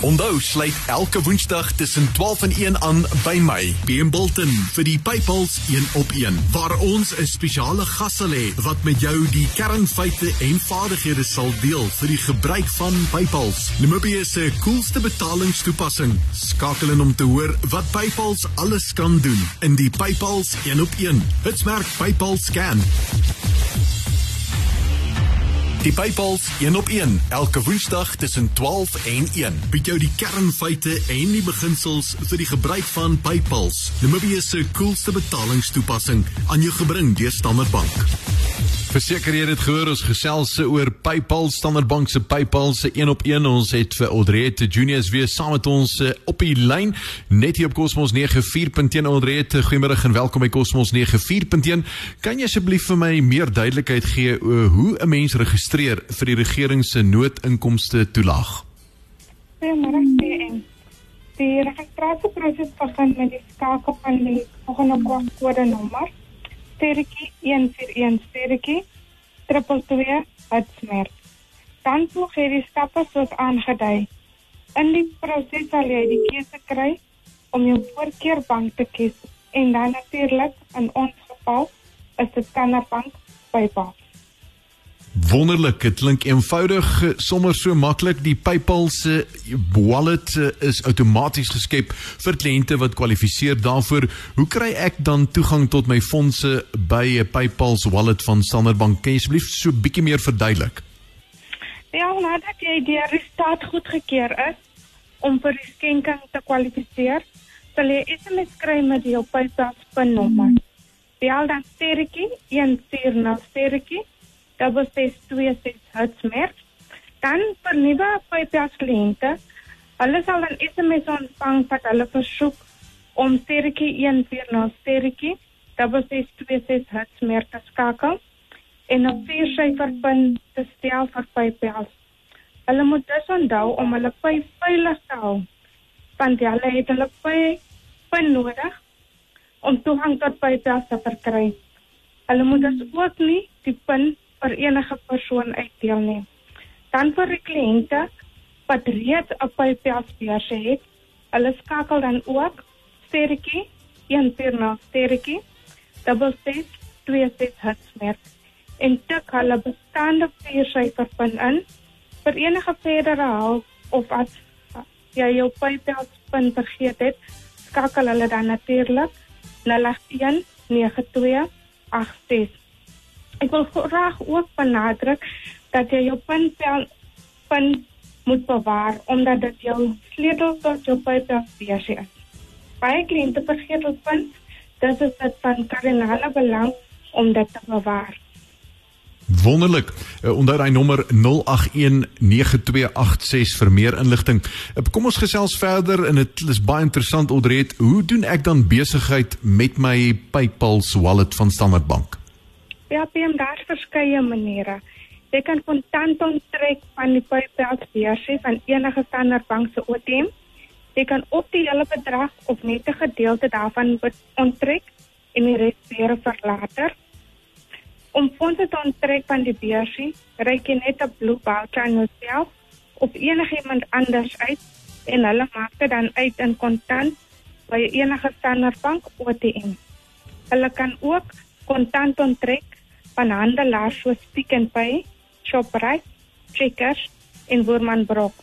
Onthou sluit elke Woensdag tussen 12 en 1 aan by my, PM Bolton, vir die Paypals 1 op 1, waar ons 'n spesiale gas sal hê wat met jou die kernfeite en vaardighede sal deel vir die gebruik van Paypals. Namibia se coolste betalingstoepassing. Skakel in om te hoor wat Paypals alles kan doen in die Paypals 1 op 1. Hitsmerk Paypal scan. Die Paypals 1 op 1 elke Woensdag tussen 12 en 1 bied jou die kernfeite en die beginsels vir die gebruik van Paypals. Namibia se coolste betalingstoepassing aan jou gebring deur Standard Bank. Verseker jy het gehoor ons gesels oor PayPal Standard Bank se PayPal se 1 op 1 ons het vir Audrey Juniors weer saam met ons uh, op die lyn net hier op Cosmos 94.1 Audrey goeiemôre en welkom by Cosmos 94.1 kan jy asseblief vir my meer duidelikheid gee oor hoe 'n mens registreer vir die regering se noodinkomste toelaag? Goeiemôre PM Die registrasieproses begin met die skakel van die volgende kode nommer sterretjie 141 sterretjie 222 hitsmerk. Dan voeg jy die stappe soos aangedui. In die proses sal jy die keuse kry om jou voorkeurbank te kies en dan natuurlik in ons geval is dit Standard Bank PayPal. Wonderlik, dit klink eenvoudig, eh, sommer so maklik. Die PayPal se wallet eh, is outomaties geskep vir kliënte wat kwalifiseer daarvoor. Hoe kry ek dan toegang tot my fondse by 'n PayPal se wallet van Standard Bank? Kan jy asseblief so 'n bietjie meer verduidelik? Ja, nadat jy die staat goedgekeur is om vir die skenking te kwalifiseer, sal jy SMS kry met jou PayPal se PIN-nommer. Bel dan sterretjie 140 sterretjie 6626 Hertzmerk. Dan vir nuwe PayPal kliënte, hulle sal 'n SMS ontvang wat hulle versoek om sterretjie 140 sterretjie 6626 Hertzmerk te skakel en 'n vier syfer PIN te stel vir PayPal. Hulle moet dus onthou om hulle pay veilig te hou. Want hulle het hulle pay PIN nodig om toegang tot PayPal te verkry. Hulle moet dus ook nie die PIN vir enige persoon uitdeel nie. Dan vir die kliënte wat reeds 'n PayPal beurs het, hulle skakel dan ook sterretjie 140 sterretjie double six 26 hertzmerk en tik hulle bestaande viersyfer pin in vir enige verdere hulp of as jy jou pin vergeet het, skakel hulle dan natuurlik 011 92 86 Ek wil graag ook benadruk dat jy jou pinpel pin moet bewaar omdat dit jou sleutel tot jou besigheid is. Baie kliënte vergeet hul pin, dit is dit van kardinale belang om dit te bewaar. Wonderlik. Uh, onthou daai nommer 08192866 vir meer inligting. Uh, kom ons gesels verder en dit is baie interessant Audrey, hoe doen ek dan besigheid met my PayPal wallet van Standard Bank? Ja, PM daar verskeie maniere. Jy kan kontant onttrek van die PayPal beursie van enige Standard Bank se ATM. Jy kan op die hele bedrag of net 'n gedeelte daarvan onttrek en die res weer vir later. Om fondse te onttrek van die beursie, reik jy net 'n blue voucher aan jouself of enigiemand anders uit en hulle maak dit dan uit in kontant by enige Standard Bank ATM. Hulle kan ook kontant onttrek van handelaars soos Pick n Pay, Shoprite, Checkers en Woerman Brock.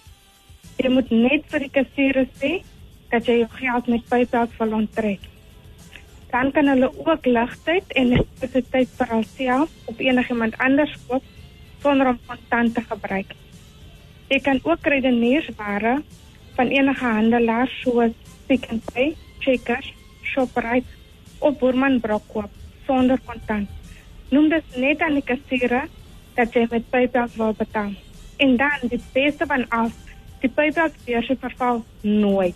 Jy moet net vir die kassier sê dat jy jou geld met PayPal wil onttrek. Dan kan hulle ook ligtyd en elektrisiteit vir alself of enigiemand anders koop sonder om kontant te gebruik. Jy kan ook redeneersware van enige handelaar soos Pick n Pay, Checkers, Shoprite of Woerman Brock koop sonder kontant. Noem dit net aan die kassier dat jy met PayPal wil betaal. En dan die beste van alles, die PayPal beursie verval nooit.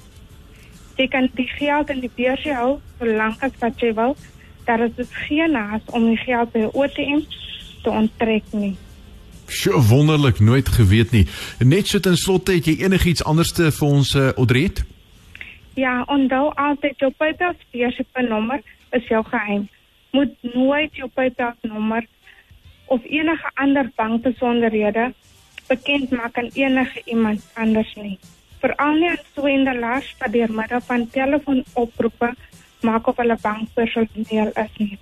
Jy kan die geld in die beursie hou solank as wat jy wil. Daar is dus geen haas om die geld by ATM te onttrek nie. Sjoe, wonderlik, nooit geweet nie. Net so ten slotte, het jy enigiets anders te vir ons uh, Audrey? Ja, onthou altyd jou PayPal beursie nommer is jou geheim moet nooit jou PayPal nommer of enige ander bankbesonderhede bekend maak aan enige iemand anders nie. Veral nie aan swendelaars wat deur middel van telefoonoproepe maak of hulle bankpersoneel is nie.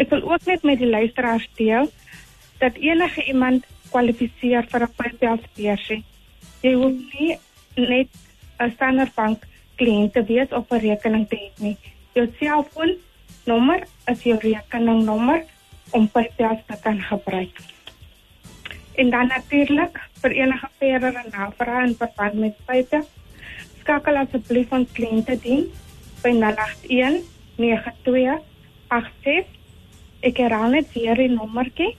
Ek wil ook net met die luisteraars deel dat enige iemand kwalifiseer vir 'n PayPal-beursie. Jy hoef nie net 'n Standard Bank kliënt te wees of 'n rekening te hê nie. Jou selfoonnommer is jou rekeningnommer om PayPal te kan gebruik. En dan natuurlik vir enige verdere navrae in verband met PayPal, skakel asseblief ons kliëntediens by 081 92 86 Ek herhaal net weer die nommertjie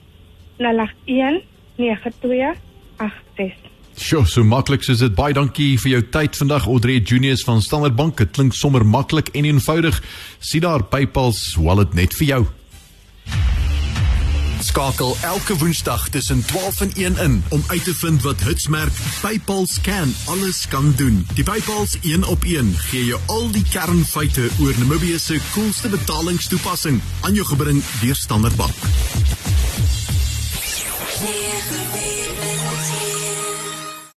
081 92 86 Sjoe, so maklik soos dit. Baie dankie vir jou tyd vandag Audrey Junius van Standard Bank. Dit klink sommer maklik en eenvoudig. Sien daar PayPal's wallet net vir jou. Skakel elke Woensdag tussen 12 en 1 in om uit te vind wat Hitsmerk PayPal Scan alles kan doen. Die PayPal's 1 op 1 gee jou al die kernfeite oor Namibië se coolste betalingstoepassing aan jou gebring deur Standard Bank.